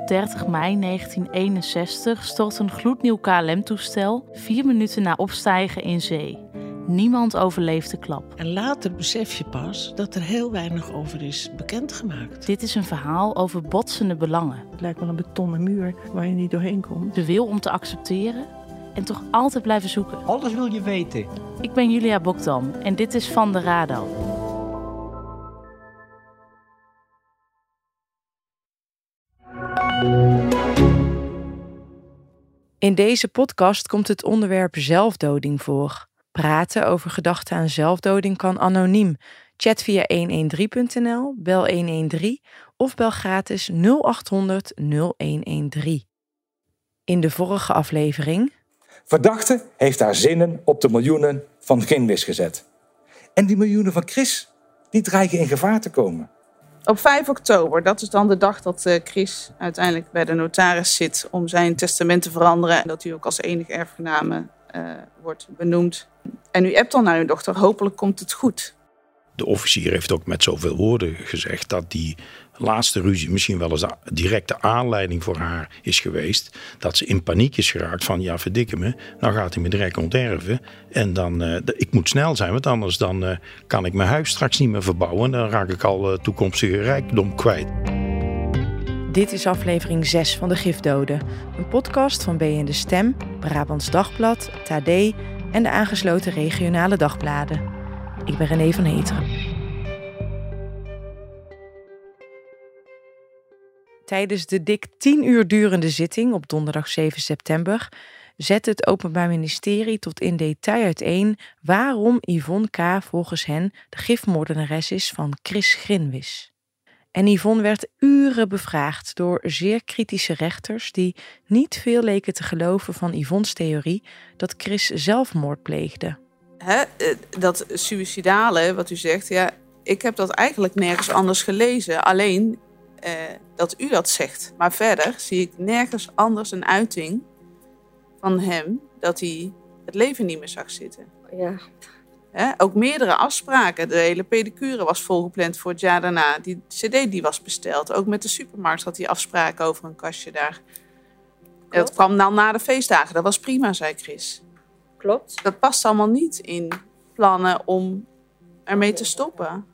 op 30 mei 1961 stort een gloednieuw KLM-toestel vier minuten na opstijgen in zee. Niemand overleeft de klap. En later besef je pas dat er heel weinig over is bekendgemaakt. Dit is een verhaal over botsende belangen. Het lijkt wel een betonnen muur waar je niet doorheen komt. De wil om te accepteren en toch altijd blijven zoeken. Alles wil je weten. Ik ben Julia Bokdam en dit is Van de Rado. In deze podcast komt het onderwerp zelfdoding voor. Praten over gedachten aan zelfdoding kan anoniem. Chat via 113.nl, bel 113 of bel gratis 0800 0113. In de vorige aflevering. Verdachte heeft haar zinnen op de miljoenen van Ginwis gezet. En die miljoenen van Chris, die dreigen in gevaar te komen. Op 5 oktober, dat is dan de dag dat eh, Chris uiteindelijk bij de notaris zit om zijn testament te veranderen. En dat hij ook als enige erfgename uh, wordt benoemd. En u appt dan naar uw dochter, hopelijk komt het goed. De officier heeft ook met zoveel woorden gezegd dat die laatste ruzie misschien wel eens de directe aanleiding voor haar is geweest. Dat ze in paniek is geraakt van ja verdikke me, nou gaat hij me direct onterven. En dan, uh, ik moet snel zijn, want anders dan uh, kan ik mijn huis straks niet meer verbouwen. Dan raak ik al uh, toekomstige rijkdom kwijt. Dit is aflevering 6 van De Gifdoden. Een podcast van BN De Stem, Brabants Dagblad, TAD en de aangesloten regionale dagbladen. Ik ben René van Heteren. Tijdens de dik 10 uur durende zitting op donderdag 7 september zet het Openbaar Ministerie tot in detail uiteen waarom Yvonne K. volgens hen de gifmoordenares is van Chris Grinwis. En Yvonne werd uren bevraagd door zeer kritische rechters die niet veel leken te geloven van Yvonne's theorie dat Chris zelfmoord pleegde. Hè, dat suïcidale, wat u zegt, ja, ik heb dat eigenlijk nergens anders gelezen. Alleen eh, dat u dat zegt. Maar verder zie ik nergens anders een uiting van hem dat hij het leven niet meer zag zitten. Ja. Hè, ook meerdere afspraken. De hele pedicure was volgepland voor het jaar daarna. Die cd die was besteld. Ook met de supermarkt had hij afspraken over een kastje daar. Dat kwam dan na de feestdagen. Dat was prima, zei Chris. Klopt. Dat past allemaal niet in plannen om ermee te stoppen.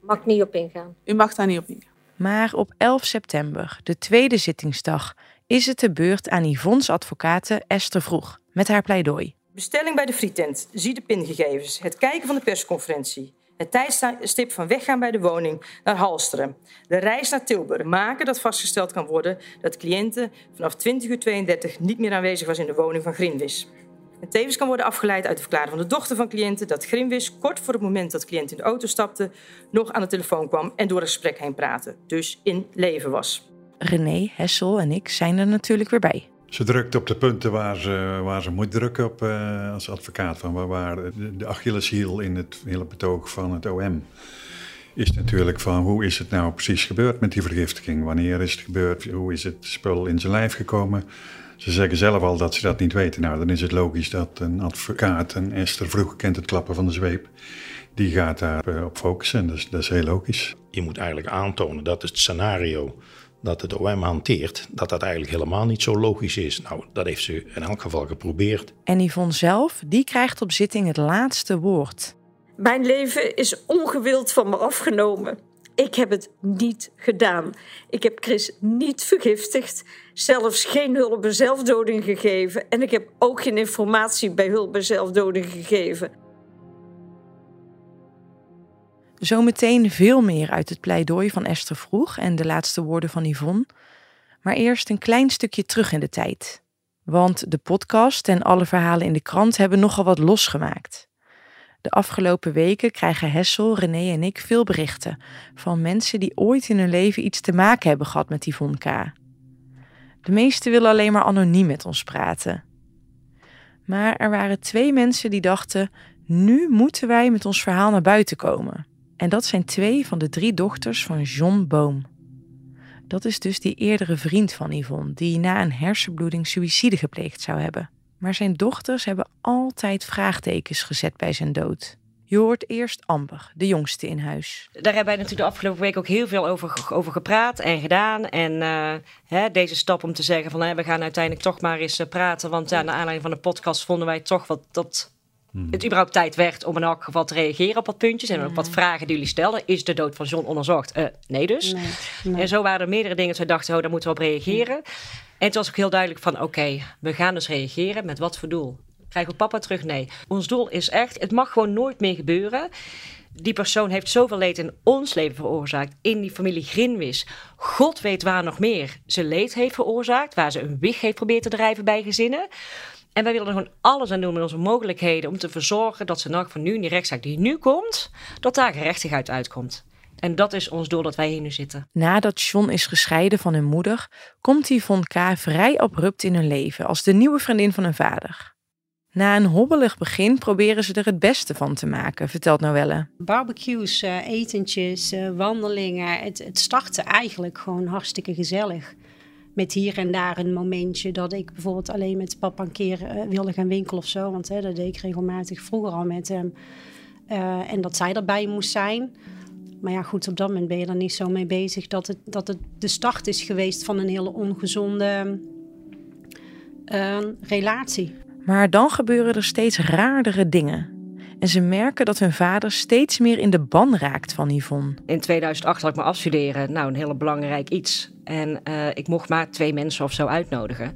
Mag ik niet op ingaan. U mag daar niet op ingaan. Maar op 11 september, de tweede zittingsdag, is het de beurt aan Yvonne's advocate Esther Vroeg met haar pleidooi. Bestelling bij de frietent, zie de pingegevens, het kijken van de persconferentie, het tijdstip van weggaan bij de woning naar Halsteren, de reis naar Tilburg, maken dat vastgesteld kan worden dat cliënten vanaf 20 uur 32 niet meer aanwezig was in de woning van Grinwis. En tevens kan worden afgeleid uit de verklaring van de dochter van cliënten dat Grimwis kort voor het moment dat de cliënt in de auto stapte nog aan de telefoon kwam en door het gesprek heen praatte, dus in leven was. René, Hessel en ik zijn er natuurlijk weer bij. Ze drukt op de punten waar ze, waar ze moet drukken op, uh, als advocaat. Van waar, waar de, de Achilleshiel in het hele betoog van het OM is natuurlijk van hoe is het nou precies gebeurd met die vergiftiging? Wanneer is het gebeurd? Hoe is het spul in zijn lijf gekomen? Ze zeggen zelf al dat ze dat niet weten. Nou, dan is het logisch dat een advocaat, en Esther vroeg kent het klappen van de zweep, die gaat daar op focussen. Dat is, dat is heel logisch. Je moet eigenlijk aantonen dat het scenario dat het OM hanteert, dat dat eigenlijk helemaal niet zo logisch is. Nou, dat heeft ze in elk geval geprobeerd. En Yvonne zelf, die krijgt op zitting het laatste woord. Mijn leven is ongewild van me afgenomen. Ik heb het niet gedaan. Ik heb Chris niet vergiftigd, zelfs geen hulp bij zelfdoding gegeven en ik heb ook geen informatie bij hulp bij zelfdoding gegeven. Zometeen veel meer uit het pleidooi van Esther Vroeg en de laatste woorden van Yvonne. Maar eerst een klein stukje terug in de tijd. Want de podcast en alle verhalen in de krant hebben nogal wat losgemaakt. De afgelopen weken krijgen Hessel, René en ik veel berichten van mensen die ooit in hun leven iets te maken hebben gehad met Yvonne K. De meesten willen alleen maar anoniem met ons praten. Maar er waren twee mensen die dachten: nu moeten wij met ons verhaal naar buiten komen. En dat zijn twee van de drie dochters van John Boom. Dat is dus die eerdere vriend van Yvonne, die na een hersenbloeding suïcide gepleegd zou hebben. Maar zijn dochters hebben altijd vraagtekens gezet bij zijn dood. Je hoort eerst Amber, de jongste in huis. Daar hebben wij natuurlijk de afgelopen week ook heel veel over, over gepraat en gedaan. En uh, hè, deze stap om te zeggen van hè, we gaan uiteindelijk toch maar eens uh, praten. Want ja, naar aanleiding van de podcast vonden wij toch wat dat hmm. het überhaupt tijd werd om in elk geval te reageren op wat puntjes. En ook wat vragen die jullie stelden. Is de dood van John onderzocht? Uh, nee dus. Nee, nee. En zo waren er meerdere dingen dat we dachten, oh, daar moeten we op reageren. En het was ook heel duidelijk van oké, we gaan dus reageren. Met wat voor doel? Krijgen we papa terug? Nee. Ons doel is echt, het mag gewoon nooit meer gebeuren. Die persoon heeft zoveel leed in ons leven veroorzaakt. In die familie Grinwis. God weet waar nog meer ze leed heeft veroorzaakt. Waar ze een wig heeft proberen te drijven bij gezinnen. En wij willen er gewoon alles aan doen met onze mogelijkheden. Om te verzorgen dat ze nog van nu in die rechtszaak die nu komt. Dat daar gerechtigheid uitkomt. En dat is ons doel dat wij hier nu zitten. Nadat John is gescheiden van hun moeder, komt Yvonne K. vrij abrupt in hun leven als de nieuwe vriendin van hun vader. Na een hobbelig begin proberen ze er het beste van te maken, vertelt Noelle. Barbecues, uh, etentjes, uh, wandelingen. Het, het startte eigenlijk gewoon hartstikke gezellig. Met hier en daar een momentje dat ik bijvoorbeeld alleen met papa een keer uh, wilde gaan winkelen of zo. Want hè, dat deed ik regelmatig vroeger al met hem. en dat zij erbij moest zijn. Maar ja, goed, op dat moment ben je er niet zo mee bezig dat het, dat het de start is geweest van een hele ongezonde relatie. Maar dan gebeuren er steeds raardere dingen. En ze merken dat hun vader steeds meer in de ban raakt van Yvonne. In 2008 had ik me afstuderen. Nou, een hele belangrijk iets. En uh, ik mocht maar twee mensen of zo uitnodigen.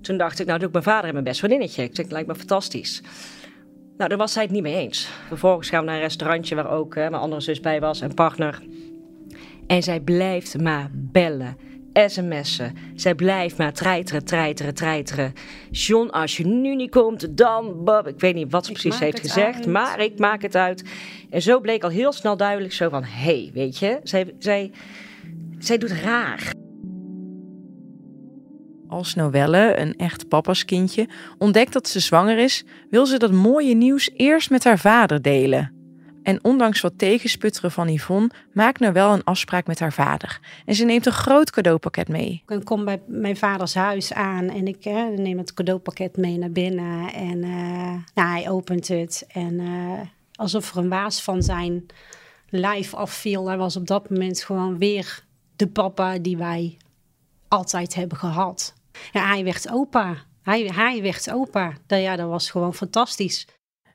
Toen dacht ik, nou doe ik mijn vader en mijn best vriendinnetje. Ik denk, lijkt me fantastisch. Nou, daar was zij het niet mee eens. Vervolgens gaan we naar een restaurantje waar ook uh, mijn andere zus bij was, en partner. En zij blijft maar bellen sms'en. Zij blijft maar treiteren, treiteren, treiteren. John, als je nu niet komt, dan... Bob. Ik weet niet wat ze precies heeft gezegd, maar ik maak het uit. En zo bleek al heel snel duidelijk zo van... Hé, hey, weet je, zij, zij, zij doet raar. Als Noelle, een echt papa's kindje, ontdekt dat ze zwanger is, wil ze dat mooie nieuws eerst met haar vader delen. En ondanks wat tegensputteren van Yvonne, maakt nou wel een afspraak met haar vader. En ze neemt een groot cadeaupakket mee. Ik kom bij mijn vaders huis aan en ik neem het cadeaupakket mee naar binnen. En uh, nou, hij opent het. En uh, alsof er een waas van zijn lijf afviel. Hij was op dat moment gewoon weer de papa die wij altijd hebben gehad. Ja, hij werd opa. Hij, hij werd opa. Ja, dat was gewoon fantastisch.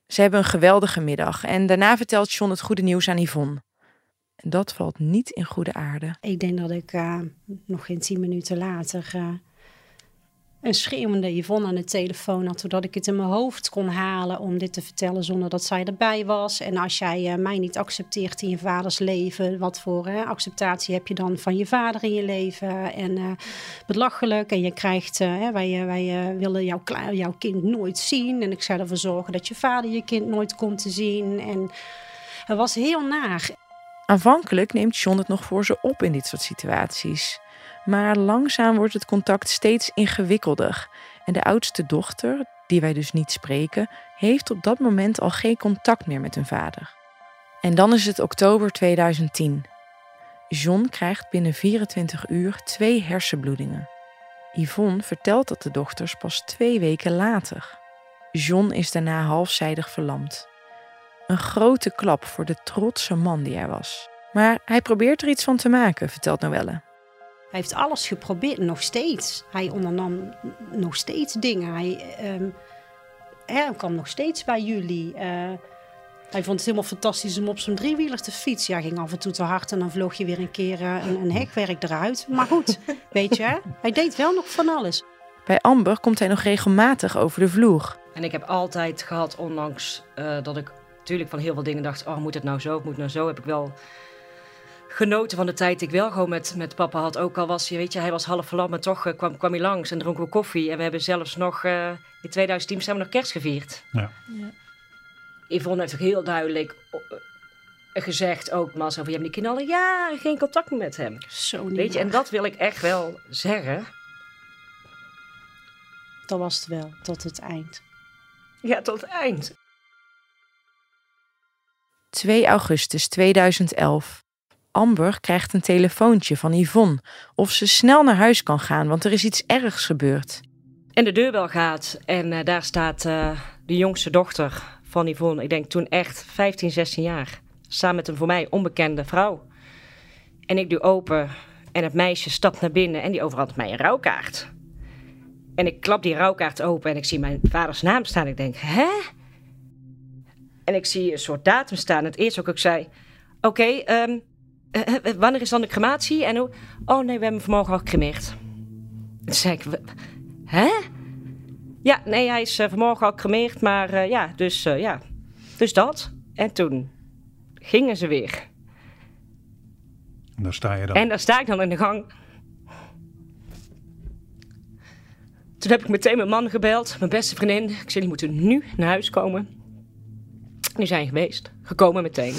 Ze hebben een geweldige middag en daarna vertelt John het goede nieuws aan Yvonne. En dat valt niet in goede aarde. Ik denk dat ik uh, nog geen tien minuten later uh, een schreeuwende Yvonne aan de telefoon had, zodat ik het in mijn hoofd kon halen om dit te vertellen zonder dat zij erbij was. En als jij uh, mij niet accepteert in je vaders leven, wat voor acceptatie heb je dan van je vader in je leven? En belachelijk. En je krijgt, wij, wij willen jouw, jouw kind nooit zien. En ik zou ervoor zorgen dat je vader je kind nooit komt te zien. En het was heel naar. Aanvankelijk neemt John het nog voor ze op in dit soort situaties. Maar langzaam wordt het contact steeds ingewikkelder. En de oudste dochter, die wij dus niet spreken, heeft op dat moment al geen contact meer met hun vader. En dan is het oktober 2010. John krijgt binnen 24 uur twee hersenbloedingen. Yvonne vertelt dat de dochters pas twee weken later. John is daarna halfzijdig verlamd. Een grote klap voor de trotse man die hij was. Maar hij probeert er iets van te maken, vertelt Noelle. Hij heeft alles geprobeerd, nog steeds. Hij ondernam nog steeds dingen. Hij, um, hij kwam nog steeds bij jullie. Uh, hij vond het helemaal fantastisch om op zo'n driewieler te fietsen. Ja, ging af en toe te hard en dan vloog je weer een keer uh, een, een hekwerk eruit. Maar goed, weet je, hij deed wel nog van alles. Bij Amber komt hij nog regelmatig over de vloer. En ik heb altijd gehad, ondanks uh, dat ik natuurlijk van heel veel dingen dacht... oh, moet het nou zo, moet het nou zo, heb ik wel genoten van de tijd die ik wel gewoon met, met papa had. Ook al was je, weet je, hij was half verlamd, maar toch uh, kwam, kwam hij langs en dronken we koffie. En we hebben zelfs nog, uh, in 2010 zijn we nog kerst gevierd. Ja. ja. Yvonne heeft ook heel duidelijk uh, gezegd, ook Mas, over je hebt die kinderen al jaren geen contact meer met hem. Zo niet Weet je, en dat wil ik echt wel zeggen. Dat was het wel, tot het eind. Ja, tot het eind. 2 augustus 2011. Amber krijgt een telefoontje van Yvonne of ze snel naar huis kan gaan, want er is iets ergs gebeurd. En de deurbel gaat en uh, daar staat uh, de jongste dochter van Yvonne. Ik denk toen echt 15, 16 jaar. Samen met een voor mij onbekende vrouw. En ik doe open en het meisje stapt naar binnen en die overhandigt mij een rouwkaart. En ik klap die rouwkaart open en ik zie mijn vaders naam staan. Ik denk, hè? En ik zie een soort datum staan. Het eerste ook ik zei, oké, ehm, eh, eh, wanneer is dan de crematie? En hoe? Oh nee, we hebben hem vanmorgen al gecremeerd. Toen zei ik, "W- hè? Ja, nee, hij is eh, vanmorgen al gecremeerd, maar eh, ja, dus eh, ja, dus dat. En toen gingen ze weer. En daar sta je dan. En daar sta ik dan in de gang. Toen heb ik meteen mijn man gebeld, mijn beste vriendin. Ik zei, die moeten nu naar huis komen. Die zijn geweest, gekomen meteen.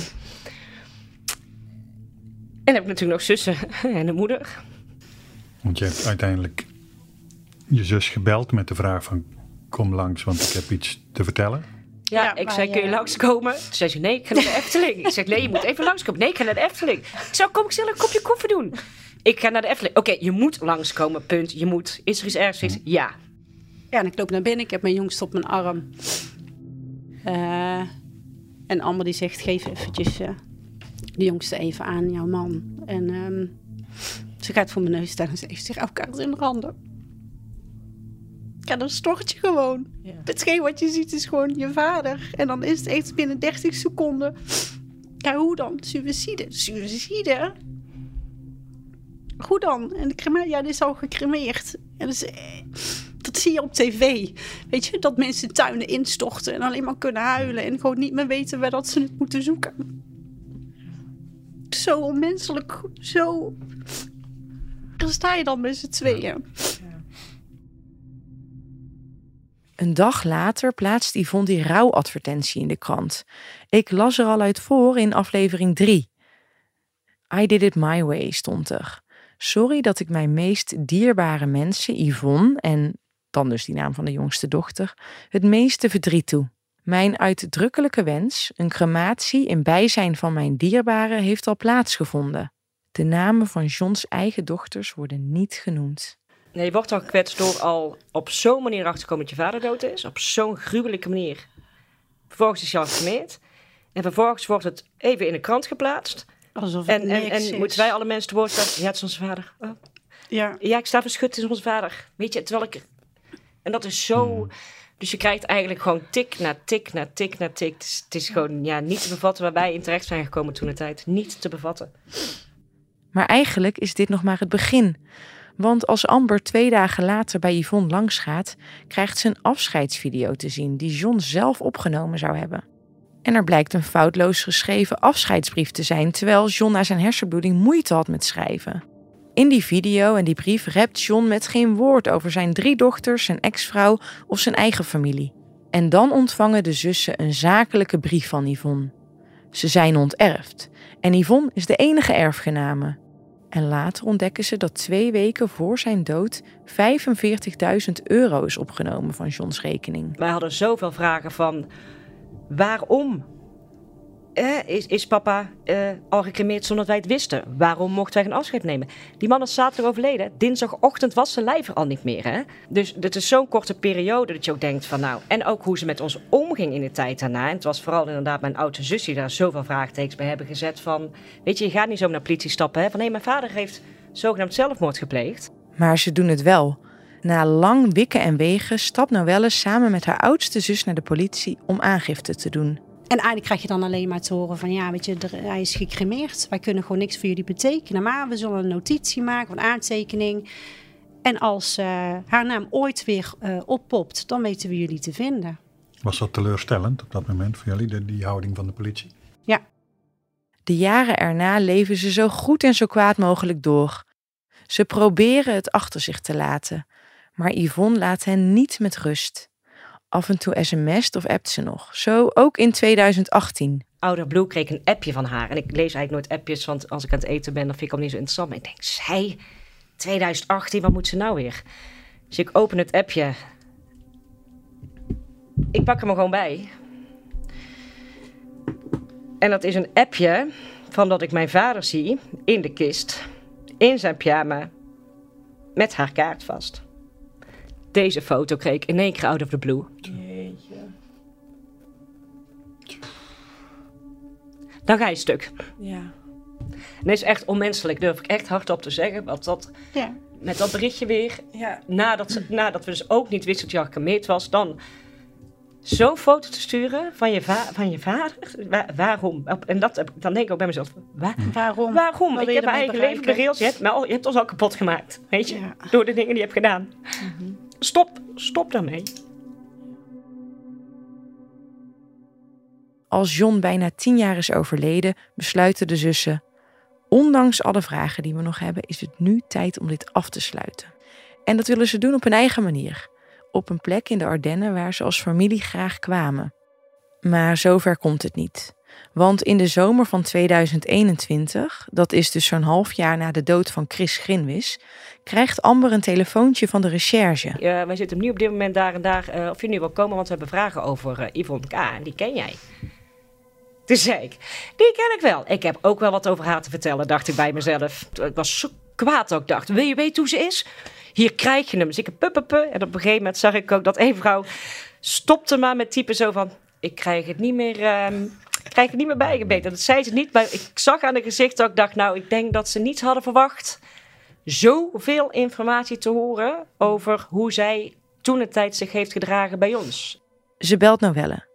En dan heb ik natuurlijk nog zussen en een moeder. Want je hebt uiteindelijk je zus gebeld met de vraag van... kom langs, want ik heb iets te vertellen. Ja, ik zei, kun je ja. langskomen? Toen zei ze, nee, ik ga naar de Efteling. Ik zeg, nee, je moet even langskomen. Nee, ik ga naar de Efteling. Ik zei, kom ik snel een kopje koffie doen? Ik ga naar de Efteling. Oké, je moet langskomen, punt. Je moet. Is er iets ergs? geweest? Ja. Ja, en ik loop naar binnen. Ik heb mijn jongste op mijn arm. Eh, en Amber die zegt, geef eventjes eh, de jongste even aan jouw man. En ehm, ze gaat voor mijn neus staan en ze heeft zich elkaar in de handen. Ja, dan stort je gewoon. Hetgeen wat je ziet is gewoon je vader. En dan is het echt binnen 30 seconden. Ja, hoe dan? Suïcide. Suïcide? Hoe dan? En de ja, dit is al gecremeerd. En eh, dat zie je op tv. Weet je, dat mensen tuinen instorten en alleen maar kunnen huilen. En gewoon niet meer weten waar dat ze het moeten zoeken. Zo onmenselijk. Zo. Dan sta je dan met z'n tweeën. Een dag later plaatst Yvonne die rouwadvertentie in de krant. Ik las er al uit voor in aflevering 3. I did it my way stond er. Sorry dat ik mijn meest dierbare mensen, Yvonne en dan dus die naam van de jongste dochter, het meeste verdriet toe. Mijn uitdrukkelijke wens, een crematie in bijzijn van mijn dierbaren, heeft al plaatsgevonden. De namen van Johns eigen dochters worden niet genoemd. Nee, je wordt dan gekwetst door al op zo'n manier achter te komen dat je vader dood is. Op zo'n gruwelijke manier. Vervolgens is je al gecremeerd. En vervolgens wordt het even in de krant geplaatst. Alsof het En, en, niks en is. moeten wij alle mensen te woord staan? Ja, het is onze vader. Oh. Ja. Ja, ik sta verschut, het is onze vader. Weet je, terwijl ik... En dat is zo... Dus je krijgt eigenlijk gewoon tik na tik na tik na tik. Het is, gewoon ja, niet te bevatten waar wij in terecht zijn gekomen toen de tijd. Niet te bevatten. Maar eigenlijk is dit nog maar het begin. Want als Amber twee dagen later bij Yvonne langsgaat, krijgt ze een afscheidsvideo te zien die John zelf opgenomen zou hebben. En er blijkt een foutloos geschreven afscheidsbrief te zijn, terwijl John na zijn hersenbloeding moeite had met schrijven. In die video en die brief rept John met geen woord over zijn drie dochters, zijn ex-vrouw of zijn eigen familie. En dan ontvangen de zussen een zakelijke brief van Yvonne. Ze zijn onterfd en Yvonne is de enige erfgename. En later ontdekken ze dat twee weken voor zijn dood 45.000 euro is opgenomen van Johns rekening. Wij hadden zoveel vragen van waarom eh, is, is papa eh, al gecremeerd zonder dat wij het wisten? Waarom mochten wij geen afscheid nemen? Die man is zaterdag overleden. Dinsdagochtend was zijn lijf er al niet meer. Hè? Dus dit is zo'n korte periode dat je ook denkt van nou... En ook hoe ze met ons omging in de tijd daarna. En het was vooral inderdaad mijn oude zus die daar zoveel vraagtekens bij hebben gezet van... Weet je, je gaat niet zo naar politie stappen. Hè? Van hé, mijn vader heeft zogenaamd zelfmoord gepleegd. Maar ze doen het wel. Na lang wikken en wegen stapt Noelle samen met haar oudste zus naar de politie om aangifte te doen. En eigenlijk krijg je dan alleen maar te horen van ja, weet je, er- hij is gecremeerd. Wij kunnen gewoon niks voor jullie betekenen. Maar we zullen een notitie maken, een aantekening. En als eh, haar naam ooit weer eh, oppopt, dan weten we jullie te vinden. Was dat teleurstellend op dat moment voor jullie, de, die houding van de politie? Ja. De jaren erna leven ze zo goed en zo kwaad mogelijk door. Ze proberen het achter zich te laten, maar Yvonne laat hen niet met rust. Af en toe sms't of appt ze nog, zo ook in 2018. Ouder Blue kreeg een appje van haar. En ik lees eigenlijk nooit appjes, want als ik aan het eten ben, dan vind ik hem niet zo interessant. Maar ik denk, zij, 2018, wat moet ze nou weer? Dus ik open het appje. Ik pak hem er gewoon bij. En dat is een appje van dat ik mijn vader zie in de kist, in zijn pyjama, met haar kaart vast. Deze foto kreeg ik in één keer out of the blue. dan ga je stuk. Ja. En dat is echt onmenselijk, durf ik echt hardop te zeggen. Want dat, Ja. met dat berichtje weer, Ja. nadat, ze- nadat we dus ook niet wisten dat je was, dan zo'n foto te sturen van je, va- van je vader. Wa- waarom? En dat, dan denk ik ook bij mezelf, wa- Waarom? waarom? Wat Ik heb mijn eigen leven bereeld. Je hebt, me al- je hebt ons al kapot gemaakt, weet je? Ja. Door de dingen die je hebt gedaan. Stop, stop daarmee. Als John bijna tien jaar is overleden, besluiten de zussen... ondanks alle vragen die we nog hebben, is het nu tijd om dit af te sluiten. En dat willen ze doen op hun eigen manier. Op een plek in de Ardennen waar ze als familie graag kwamen. Maar zover komt het niet. Want in de zomer van 2021, dat is dus zo'n half jaar na de dood van Chris Grinwis... krijgt Amber een telefoontje van de recherche. Eh, wij zitten nu op dit moment daar en daar. eh, of je nu wil komen, want we hebben vragen over eh, Yvonne K. En die ken jij. Toen zei ik, die ken ik wel. Ik heb ook wel wat over haar te vertellen, dacht ik bij mezelf. Ik was zo kwaad ook, dacht, wil je weten hoe ze is? Hier krijg je hem. Dus ik heb pup, En op een gegeven moment zag ik ook dat één vrouw stopte maar met typen zo van... Ik krijg het niet meer, ehm, ik krijg het niet meer bijgebeten. Dat zei ze niet, maar ik zag aan de gezicht dat ik dacht... Nou, ik denk dat ze niet hadden verwacht zoveel informatie te horen... over hoe zij toen de tijd zich heeft gedragen bij ons. Ze belt Noelle.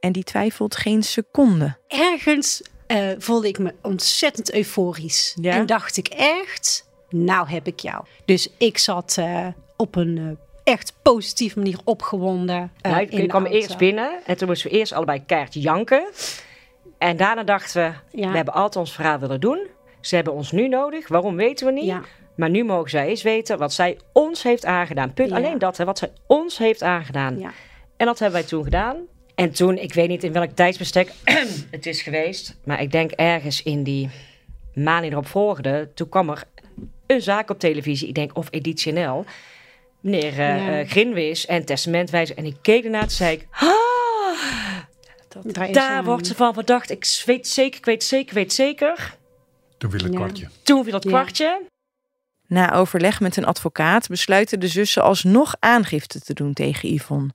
En die twijfelt geen seconde. Ergens eh, voelde ik me ontzettend euforisch. Ja? En dacht ik echt, nou heb ik jou. Dus ik zat eh, op een eh, echt positieve manier opgewonden. Nou, in ik kwam eerst binnen en toen moesten we eerst allebei kaart janken. En daarna dachten we, Ja. we hebben altijd ons verhaal willen doen. Ze hebben ons nu nodig, waarom weten we niet. Ja. Maar nu mogen zij eens weten wat zij ons heeft aangedaan. Punt. Ja. Alleen dat, hè, wat zij ons heeft aangedaan. En dat hebben wij toen gedaan. En toen, ik weet niet in welk tijdsbestek het is geweest. Maar ik denk ergens in die maand die erop volgde. Toen kwam er een zaak op televisie. Ik denk of editioneel. Meneer eh Ja. eh, Grinwis en testamentwijzer. En ik keek ernaar en zei ik... Daar is Daar een- wordt ze van verdacht. Ik weet zeker, ik weet zeker, ik weet zeker. Toen viel het Ja. kwartje. Toen viel dat Ja. kwartje. Na overleg met een advocaat besluiten de zussen alsnog aangifte te doen tegen Yvonne.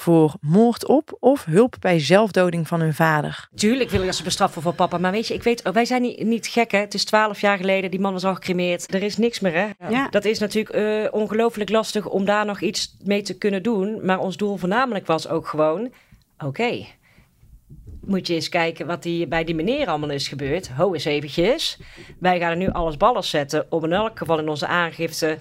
Voor moord op of hulp bij zelfdoding van hun vader. Tuurlijk wil ik dat ze bestraffen voor papa. Maar weet je, ik weet, wij zijn niet, niet gek hè. Het is twaalf jaar geleden, die man was al gecremeerd. Er is niks meer hè. Ja. Dat is natuurlijk eh, ongelooflijk lastig om daar nog iets mee te kunnen doen. Maar ons doel voornamelijk was ook gewoon... Oké, moet je eens kijken wat die, bij die meneer allemaal is gebeurd. Ho eens eventjes. Wij gaan er nu alles ballen zetten om in elk geval in onze aangifte...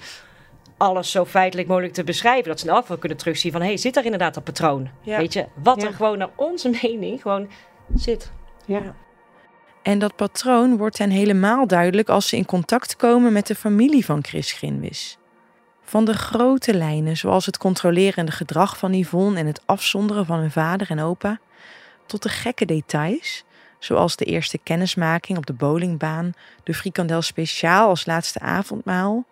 alles zo feitelijk mogelijk te beschrijven. Dat ze geval kunnen terugzien van... hé, hey, zit daar inderdaad dat patroon? Ja. Weet je, wat Ja. er gewoon naar onze mening gewoon zit. Ja. En dat patroon wordt hen helemaal duidelijk als ze in contact komen met de familie van Chris Grinwis. Van de grote lijnen, zoals het controlerende gedrag van Yvonne en het afzonderen van hun vader en opa, tot de gekke details, zoals de eerste kennismaking op de bowlingbaan, de frikandel speciaal als laatste avondmaal.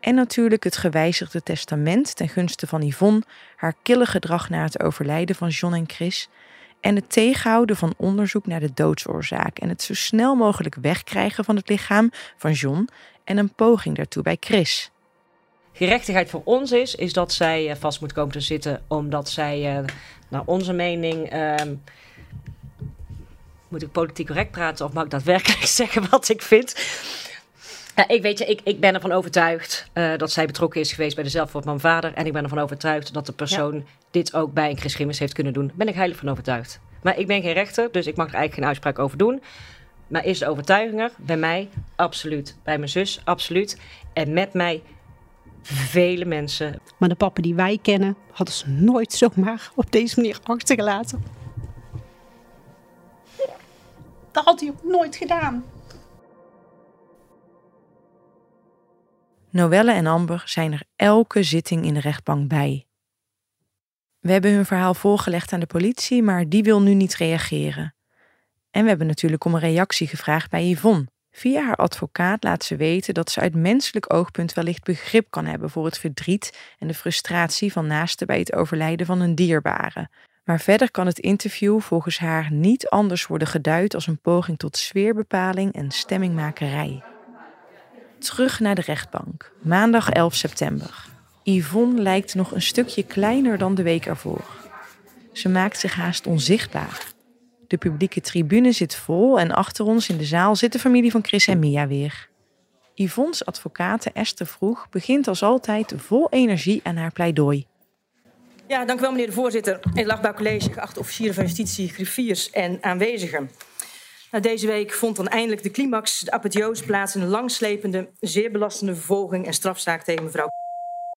En natuurlijk het gewijzigde testament ten gunste van Yvonne, haar kille gedrag na het overlijden van John en Chris en het tegenhouden van onderzoek naar de doodsoorzaak en het zo snel mogelijk wegkrijgen van het lichaam van John en een poging daartoe bij Chris. gerechtigheid voor ons is, is dat zij eh, vast moet komen te zitten, omdat zij, eh, naar onze mening, ehm, moet ik politiek correct praten of mag ik daadwerkelijk zeggen wat ik vind? Ja, ik weet je, ik, ik ben ervan overtuigd eh, dat zij betrokken is geweest bij de zelfmoord van mijn vader. En ik ben ervan overtuigd dat de persoon dit ook bij een Chris Gimmers heeft kunnen doen. Ben ik heilig van overtuigd. Maar ik ben geen rechter, dus ik mag er eigenlijk geen uitspraak over doen. Maar is de overtuiging er? Bij mij absoluut. Bij mijn zus absoluut. En met mij vele mensen. Maar de papa die wij kennen, hadden ze nooit zomaar op deze manier achtergelaten. Dat had hij ook nooit gedaan. Noelle en Amber zijn er elke zitting in de rechtbank bij. We hebben hun verhaal voorgelegd aan de politie, maar die wil nu niet reageren. En we hebben natuurlijk om een reactie gevraagd bij Yvonne. Via haar advocaat laat ze weten dat ze uit menselijk oogpunt wellicht begrip kan hebben voor het verdriet en de frustratie van naasten bij het overlijden van een dierbare. Maar verder kan het interview volgens haar niet anders worden geduid als een poging tot sfeerbepaling en stemmingmakerij. Terug naar de rechtbank, maandag 11 september. Yvonne lijkt nog een stukje kleiner dan de week ervoor. Ze maakt zich haast onzichtbaar. De publieke tribune zit vol en achter ons in de zaal zit de familie van Chris en Mia weer. Yvonne's advocaat Esther Vroeg begint als altijd vol energie aan haar pleidooi. Ja, dank u wel, meneer de voorzitter. In het College, geachte officieren van justitie, griffiers en aanwezigen. Nou, deze week vond dan eindelijk de climax, de apotheose plaats in een langslepende, zeer belastende vervolging en strafzaak tegen mevrouw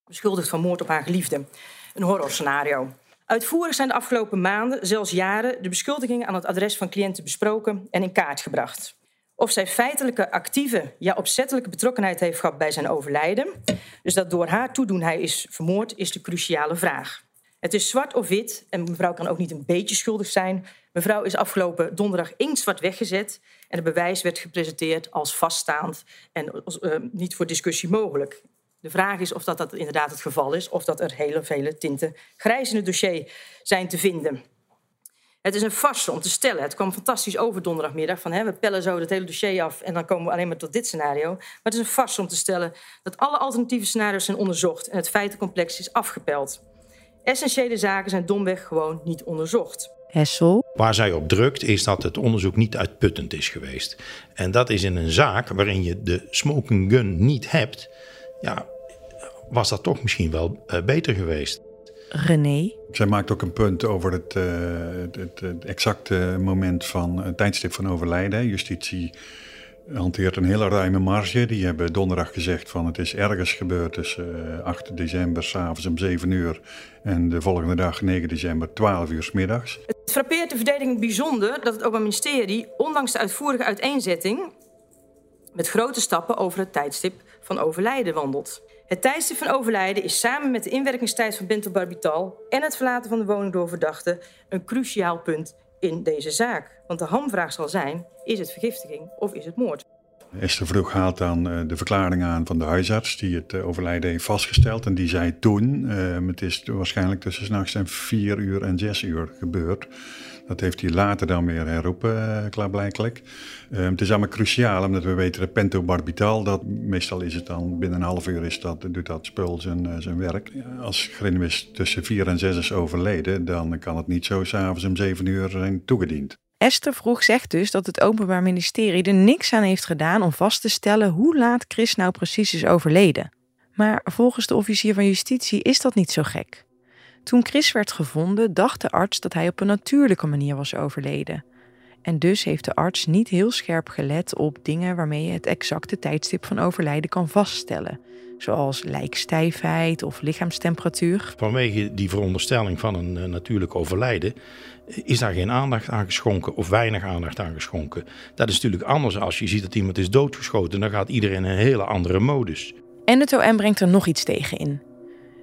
beschuldigd van moord op haar geliefde. Een horrorscenario. Uitvoerig zijn de afgelopen maanden, zelfs jaren, de beschuldigingen aan het adres van cliënten besproken en in kaart gebracht. Of zij feitelijke, actieve, ja opzettelijke betrokkenheid heeft gehad bij zijn overlijden, dus dat door haar toedoen hij is vermoord, is de cruciale vraag. Het is zwart of wit en mevrouw kan ook niet een beetje schuldig zijn. Mevrouw is afgelopen donderdag inktzwart weggezet en het bewijs werd gepresenteerd als vaststaand en uh, niet voor discussie mogelijk. De vraag is of dat, dat inderdaad het geval is, of dat er hele vele tinten grijs in het dossier zijn te vinden. Het is een farce om te stellen. Het kwam fantastisch over donderdagmiddag. Van, hè, we pellen zo het hele dossier af en dan komen we alleen maar tot dit scenario. Maar het is een farce om te stellen dat alle alternatieve scenario's zijn onderzocht en het feitencomplex is afgepeld. Essentiële zaken zijn domweg gewoon niet onderzocht. Hessel. Waar zij op drukt is dat het onderzoek niet uitputtend is geweest. En dat is in een zaak waarin je de smoking gun niet hebt. Ja, was dat toch misschien wel uh, beter geweest. René. Zij maakt ook een punt over het, uh, het, het, exacte moment van het tijdstip van overlijden. Justitie hanteert een hele ruime marge. Die hebben donderdag gezegd van het is ergens gebeurd tussen 8 eh, december s'avonds om 7 uur en de volgende dag 9 december 12 uur s middags. Het frappeert de verdediging bijzonder dat het Openbaar Ministerie, ondanks de uitvoerige uiteenzetting, met grote stappen over het tijdstip van overlijden wandelt. Het tijdstip van overlijden is samen met de inwerkingstijd van bentobarbital en het verlaten van de woning door verdachte een cruciaal punt in deze zaak. Want de hamvraag zal zijn: is het vergiftiging of is het moord? Esther Vroeg haalt dan uh, de verklaring aan van de huisarts die het uh, overlijden heeft vastgesteld. En die zei toen, uh, het is waarschijnlijk tussen s'nachts en vier uur en zes uur gebeurd. Dat heeft hij later dan weer herroepen, klaarblijkelijk. Uh, het is allemaal cruciaal, omdat we weten dat pentobarbital, dat, meestal is het dan binnen een half uur is dat, doet dat spul zijn, zijn werk. Als Grinwis tussen vier en zes is overleden, dan kan het niet zo s'avonds om zeven uur zijn toegediend. Esther vroeg zegt dus dat het Openbaar Ministerie er niks aan heeft gedaan om vast te stellen hoe laat Chris nou precies is overleden. Maar volgens de officier van justitie is dat niet zo gek. Toen Chris werd gevonden, dacht de arts dat hij op een natuurlijke manier was overleden. En dus heeft de arts niet heel scherp gelet op dingen waarmee je het exacte tijdstip van overlijden kan vaststellen. Zoals lijkstijfheid of lichaamstemperatuur. Vanwege die veronderstelling van een uh, natuurlijk overlijden is daar geen aandacht aan geschonken of weinig aandacht aan geschonken. Dat is natuurlijk anders als je ziet dat iemand is doodgeschoten. Dan gaat iedereen in een hele andere modus. En het OM brengt er nog iets tegen in.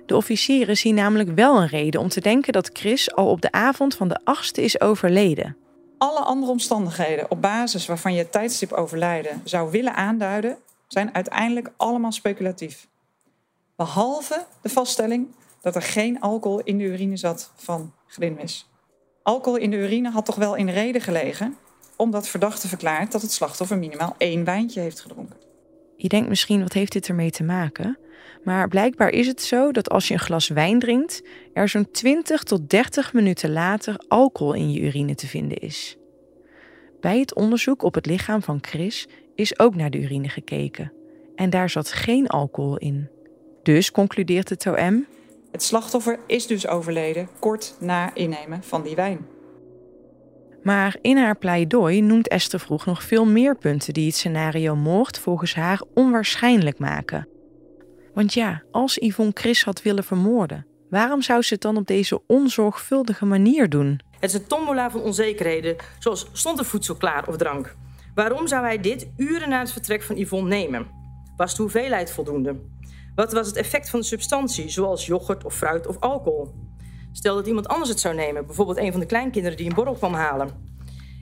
De officieren zien namelijk wel een reden om te denken dat Chris al op de avond van de 8e is overleden. Alle andere omstandigheden op basis waarvan je het tijdstip overlijden zou willen aanduiden, zijn uiteindelijk allemaal speculatief. Behalve de vaststelling dat er geen alcohol in de urine zat van Grinwis. Alcohol in de urine had toch wel in reden gelegen, omdat verdachte verklaart dat het slachtoffer minimaal één wijntje heeft gedronken. Je denkt misschien, wat heeft dit ermee te maken? Maar blijkbaar is het zo dat als je een glas wijn drinkt, er zo'n 20 tot 30 minuten later alcohol in je urine te vinden is. Bij het onderzoek op het lichaam van Chris is ook naar de urine gekeken. En daar zat geen alcohol in. Dus concludeert het OM. Het slachtoffer is dus overleden kort na innemen van die wijn. Maar in haar pleidooi noemt Esther Vroeg nog veel meer punten die het scenario moord volgens haar onwaarschijnlijk maken. Want ja, als Yvonne Chris had willen vermoorden, waarom zou ze het dan op deze onzorgvuldige manier doen? Het is een tombola van onzekerheden, zoals stond er voedsel klaar of drank? Waarom zou hij dit uren na het vertrek van Yvonne nemen? Was de hoeveelheid voldoende? Wat was het effect van de substantie, zoals yoghurt of fruit of alcohol? Stel dat iemand anders het zou nemen, bijvoorbeeld een van de kleinkinderen die een borrel kwam halen.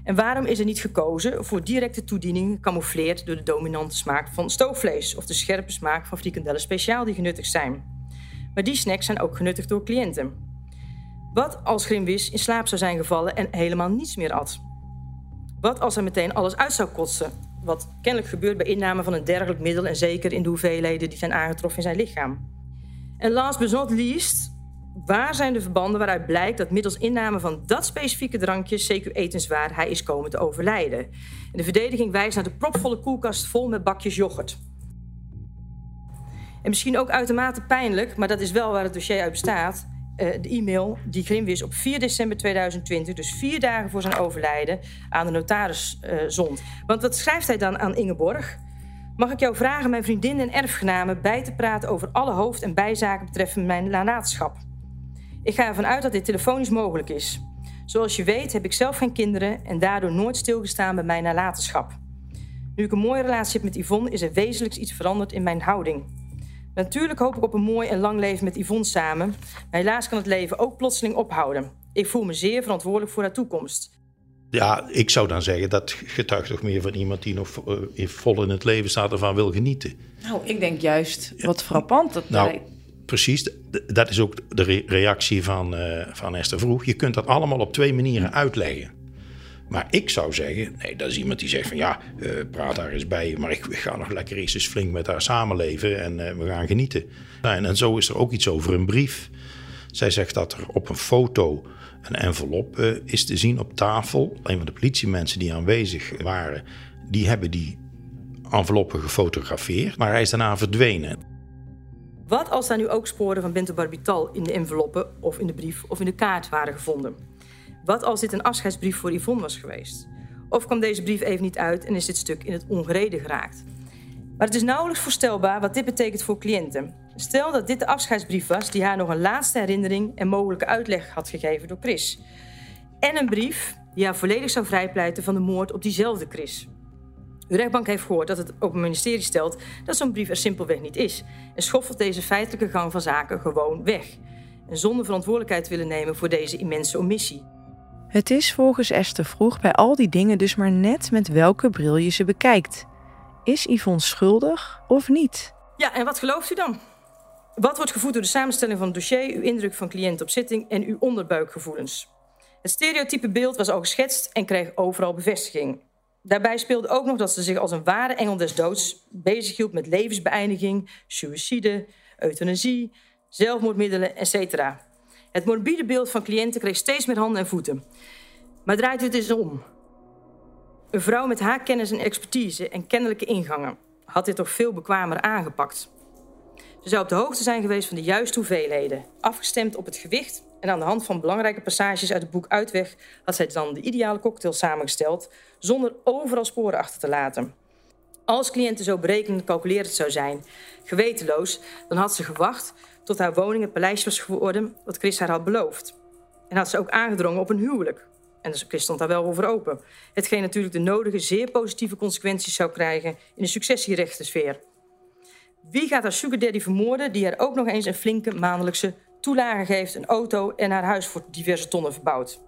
En waarom is er niet gekozen voor directe toediening gecamoufleerd door de dominante smaak van stoofvlees of de scherpe smaak van frikandellen speciaal die genuttigd zijn? Maar die snacks zijn ook genuttigd door cliënten. Wat als Grimwis in slaap zou zijn gevallen en helemaal niets meer at? Wat als hij meteen alles uit zou kotsen? Wat kennelijk gebeurt bij inname van een dergelijk middel en zeker in de hoeveelheden die zijn aangetroffen in zijn lichaam. En last but not least, Waar zijn de verbanden waaruit blijkt dat middels inname van dat specifieke drankje, CQ etenswaar, hij is komen te overlijden? En de verdediging wijst naar de propvolle koelkast vol met bakjes yoghurt. En misschien ook uitermate pijnlijk, maar dat is wel waar het dossier uit bestaat. Uh, de e-mail die Grimwis op 4 december 2020, dus vier dagen voor zijn overlijden, aan de notaris uh, zond. Want wat schrijft hij dan aan Ingeborg? Mag ik jou vragen mijn vriendin en erfgenamen bij te praten over alle hoofd- en bijzaken betreffende mijn nalatenschap? Ik ga ervan uit dat dit telefonisch mogelijk is. Zoals je weet heb ik zelf geen kinderen en daardoor nooit stilgestaan bij mijn nalatenschap. Nu ik een mooie relatie heb met Yvonne, is er wezenlijk iets veranderd in mijn houding. Natuurlijk hoop ik op een mooi en lang leven met Yvonne samen. Maar helaas kan het leven ook plotseling ophouden. Ik voel me zeer verantwoordelijk voor haar toekomst. Ja, ik zou dan zeggen dat getuigt toch meer van iemand die nog uh, vol in het leven staat en van wil genieten. Nou, ik denk juist wat frappant. Dat nou, precies. Dat is ook de reactie van, uh, van Esther Vroeg. Je kunt dat allemaal op twee manieren uitleggen. Maar ik zou zeggen, nee, dat is iemand die zegt van ja, uh, praat daar eens bij, maar ik ga nog lekker eens eens flink met haar samenleven en uh, we gaan genieten. En, en zo is er ook iets over een brief. Zij zegt dat er op een foto een envelop is te zien op tafel. Een van de politiemensen die aanwezig waren, die hebben die enveloppen gefotografeerd, maar hij is daarna verdwenen. Wat als daar nu ook sporen van Bento Barbital in de enveloppen of in de brief of in de kaart waren gevonden? Wat als dit een afscheidsbrief voor Yvonne was geweest? Of kwam deze brief even niet uit en is dit stuk in het ongereden geraakt? Maar het is nauwelijks voorstelbaar wat dit betekent voor cliënten. Stel dat dit de afscheidsbrief was die haar nog een laatste herinnering en mogelijke uitleg had gegeven door Chris. En een brief die haar volledig zou vrijpleiten van de moord op diezelfde Chris. De rechtbank heeft gehoord dat het Openbaar Ministerie stelt dat zo'n brief er simpelweg niet is en schoffelt deze feitelijke gang van zaken gewoon weg. En zonder verantwoordelijkheid willen nemen voor deze immense omissie. Het is volgens Esther Vroeg bij al die dingen dus maar net met welke bril je ze bekijkt. Is Yvonne schuldig of niet? Ja, en wat gelooft u dan? Wat wordt gevoed door de samenstelling van het dossier, uw indruk van cliënt op zitting en uw onderbuikgevoelens? Het stereotype beeld was al geschetst en kreeg overal bevestiging. Daarbij speelde ook nog dat ze zich als een ware engel des doods bezighield met levensbeëindiging, suïcide, euthanasie, zelfmoordmiddelen, etc. Het morbide beeld van cliënten kreeg steeds meer handen en voeten. Maar draait het eens om. Een vrouw met haar kennis en expertise en kennelijke ingangen had dit toch veel bekwamer aangepakt. Ze zou op de hoogte zijn geweest van de juiste hoeveelheden, afgestemd op het gewicht en aan de hand van belangrijke passages uit het boek Uitweg had zij dan de ideale cocktail samengesteld zonder overal sporen achter te laten. Als cliënten zo berekenend calculerend zou zijn, gewetenloos, dan had ze gewacht tot haar woning het paleisje was geworden wat Chris haar had beloofd. En had ze ook aangedrongen op een huwelijk. En dus Chris stond daar wel voor open. Hetgeen natuurlijk de nodige, zeer positieve consequenties zou krijgen in de successierechtensfeer. Wie gaat haar sugar daddy vermoorden die haar ook nog eens een flinke maandelijkse toelage geeft, een auto en haar huis voor diverse tonnen verbouwt?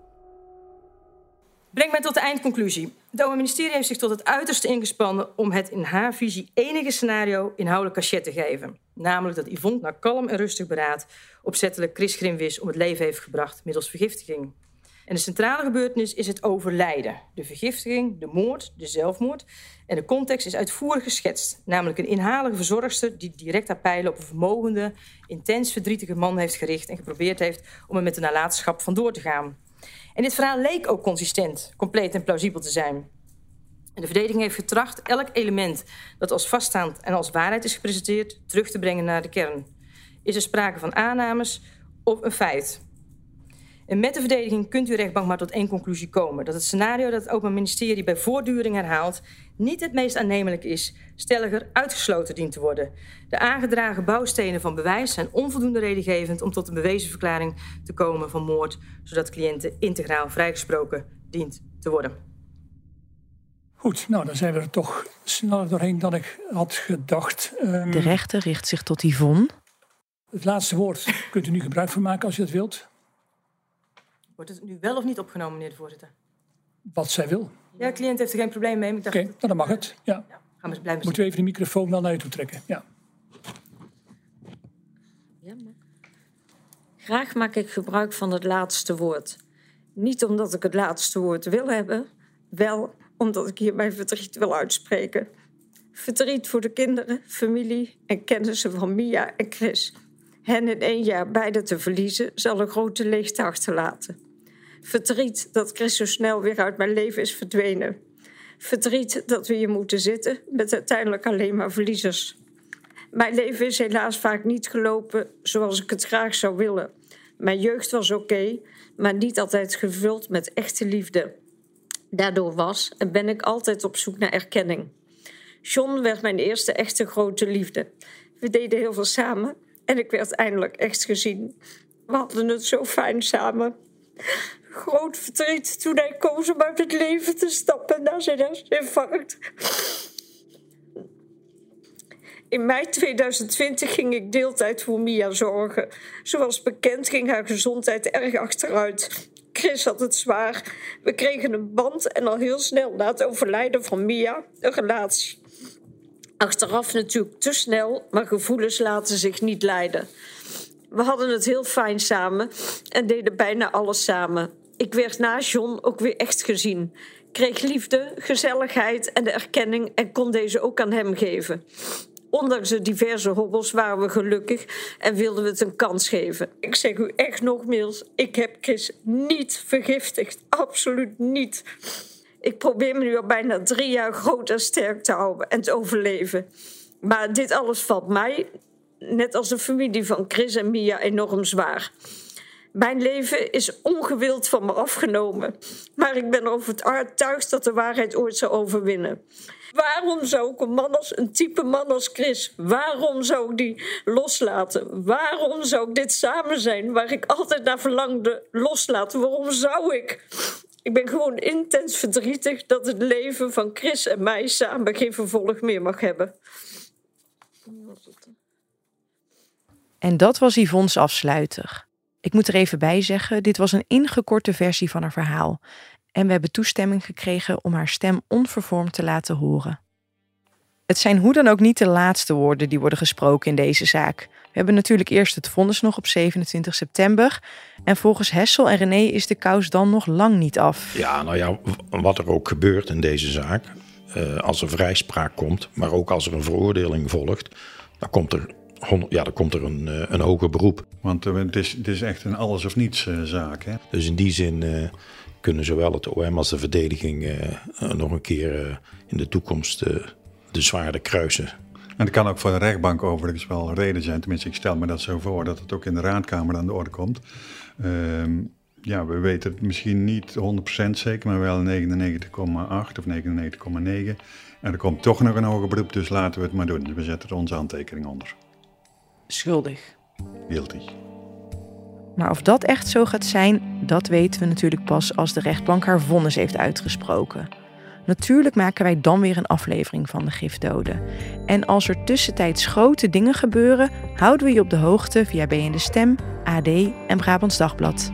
Brengt mij tot de eindconclusie. Het Openbaar Ministerie heeft zich tot het uiterste ingespannen om het in haar visie enige scenario inhoudelijk cachet te geven. Namelijk dat Yvonne na kalm en rustig beraad opzettelijk Chris Grimwis om het leven heeft gebracht middels vergiftiging. En de centrale gebeurtenis is het overlijden. De vergiftiging, de moord, de zelfmoord. En de context is uitvoerig geschetst. Namelijk een inhalige verzorgster die direct haar pijlen op een vermogende, intens verdrietige man heeft gericht en geprobeerd heeft om er met de nalatenschap vandoor te gaan. En dit verhaal leek ook consistent, compleet en plausibel te zijn. En de verdediging heeft getracht elk element dat als vaststaand en als waarheid is gepresenteerd terug te brengen naar de kern. Is er sprake van aannames of een feit? En met de verdediging kunt u rechtbank maar tot één conclusie komen: dat het scenario dat het Openbaar Ministerie bij voortduring herhaalt niet het meest aannemelijk is, stelliger uitgesloten dient te worden. De aangedragen bouwstenen van bewijs zijn onvoldoende redengevend om tot een bewezen verklaring te komen van moord, zodat cliënten integraal vrijgesproken dient te worden. Goed, nou dan zijn we er toch sneller doorheen dan ik had gedacht. Um, de rechter richt zich tot Yvonne. Het laatste woord kunt u nu gebruik van maken als u dat wilt. Wordt het nu wel of niet opgenomen, meneer de voorzitter? Wat zij wil. Ja, de cliënt heeft er geen probleem mee. Oké, okay, nou, dan mag het. Ja. ja gaan we blijven Moeten we even de microfoon wel naar je toe trekken? Ja. ja maar... Graag maak ik gebruik van het laatste woord. Niet omdat ik het laatste woord wil hebben, wel omdat ik hier mijn verdriet wil uitspreken. Verdriet voor de kinderen, familie en kennissen van Mia en Chris. Hen in één jaar beide te verliezen zal een grote leegte achterlaten. Verdriet dat Chris zo snel weer uit mijn leven is verdwenen. Verdriet dat we hier moeten zitten met uiteindelijk alleen maar verliezers. Mijn leven is helaas vaak niet gelopen zoals ik het graag zou willen. Mijn jeugd was oké, maar niet altijd gevuld met echte liefde. Daardoor was en ben ik altijd op zoek naar erkenning. John werd mijn eerste echte grote liefde. We deden heel veel samen en ik werd eindelijk echt gezien. We hadden het zo fijn samen. Groot verdriet toen hij koos om uit het leven te stappen na zijn herseninfarct. In mei 2020 ging ik deeltijd voor Mia zorgen. Zoals bekend ging haar gezondheid erg achteruit. Chris had het zwaar. We kregen een band en al heel snel na het overlijden van Mia een relatie. Achteraf natuurlijk te snel, maar gevoelens laten zich niet leiden. We hadden het heel fijn samen en deden bijna alles samen. Ik werd na John ook weer echt gezien. Kreeg liefde, gezelligheid en de erkenning en kon deze ook aan hem geven. Ondanks de diverse hobbels waren we gelukkig en wilden we het een kans geven. Ik zeg u echt nogmaals, ik heb Chris niet vergiftigd. Absoluut niet. Ik probeer me nu al bijna drie jaar groot en sterk te houden en te overleven. Maar dit alles valt mij, net als de familie van Chris en Mia, enorm zwaar. Mijn leven is ongewild van me afgenomen. Maar ik ben overtuigd dat de waarheid ooit zal overwinnen. Waarom zou ik een man als een type man als Chris, waarom zou ik die loslaten? Waarom zou ik dit samen zijn waar ik altijd naar verlangde loslaten? Waarom zou ik? Ik ben gewoon intens verdrietig dat het leven van Chris en mij samen geen vervolg meer mag hebben. En dat was Yvonne's afsluiter. Ik moet er even bij zeggen, dit was een ingekorte versie van haar verhaal. En we hebben toestemming gekregen om haar stem onvervormd te laten horen. Het zijn hoe dan ook niet de laatste woorden die worden gesproken in deze zaak. We hebben natuurlijk eerst het vonnis nog op 27 september. En volgens Hessel en René is de kous dan nog lang niet af. Ja, nou ja, wat er ook gebeurt in deze zaak. Uh, als er vrijspraak komt, maar ook als er een veroordeling volgt, dan komt er, ja, dan komt er een, uh, een hoger beroep. Want uh, het, is, het is echt een alles of niets zaak. Hè? Dus in die zin kunnen zowel het OM als de verdediging nog een keer in de toekomst de zwaarde kruisen. En dat kan ook voor de rechtbank overigens wel reden zijn. Tenminste, ik stel me dat zo voor dat het ook in de raadkamer aan de orde komt. Uh, ja, we weten het misschien niet 100% zeker, maar wel 99,8 of 99,9. En er komt toch nog een hoger beroep, dus laten we het maar doen. We zetten er onze handtekening onder. Schuldig. Guilty. Maar of dat echt zo gaat zijn, dat weten we natuurlijk pas als de rechtbank haar vonnis heeft uitgesproken. Natuurlijk maken wij dan weer een aflevering van de gifdoden. En als er tussentijds grote dingen gebeuren, houden we je op de hoogte via BN De Stem, AD en Brabants Dagblad.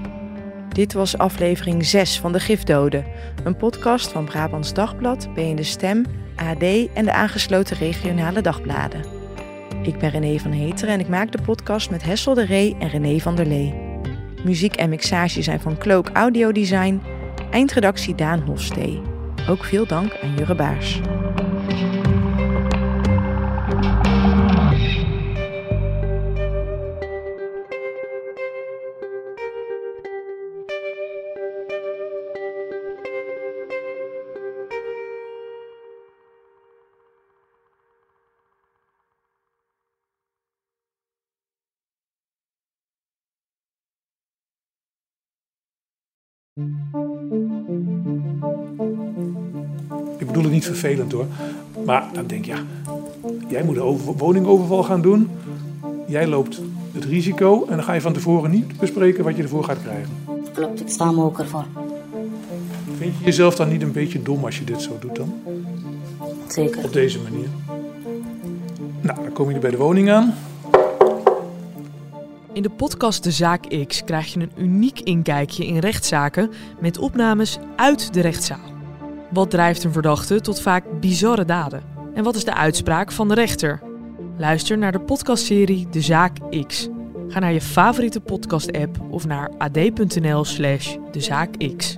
Dit was aflevering 6 van de Gifdoden, een podcast van Brabants Dagblad, BN De Stem, AD en de aangesloten regionale dagbladen. Ik ben René van Heteren en ik maak de podcast met Hessel de Ree en René van der Lee. Muziek en mixage zijn van Cloak Audio Design, eindredactie Daan Hofstee. Ook veel dank aan Jurre Baars. Ik bedoel het niet vervelend hoor. Maar dan denk je, ja, jij moet een woningoverval gaan doen. Jij loopt het risico en dan ga je van tevoren niet bespreken wat je ervoor gaat krijgen. Klopt, ik sta me ook ervoor. Vind je jezelf dan niet een beetje dom als je dit zo doet dan? Zeker. Op deze manier. Nou, dan kom je bij de woning aan. In de podcast De Zaak X krijg je een uniek inkijkje in rechtszaken met opnames uit de rechtszaal. Wat drijft een verdachte tot vaak bizarre daden? En wat is de uitspraak van de rechter? Luister naar de podcastserie De Zaak X. Ga naar je favoriete podcast-app of naar ad.nl/slash dezaakx.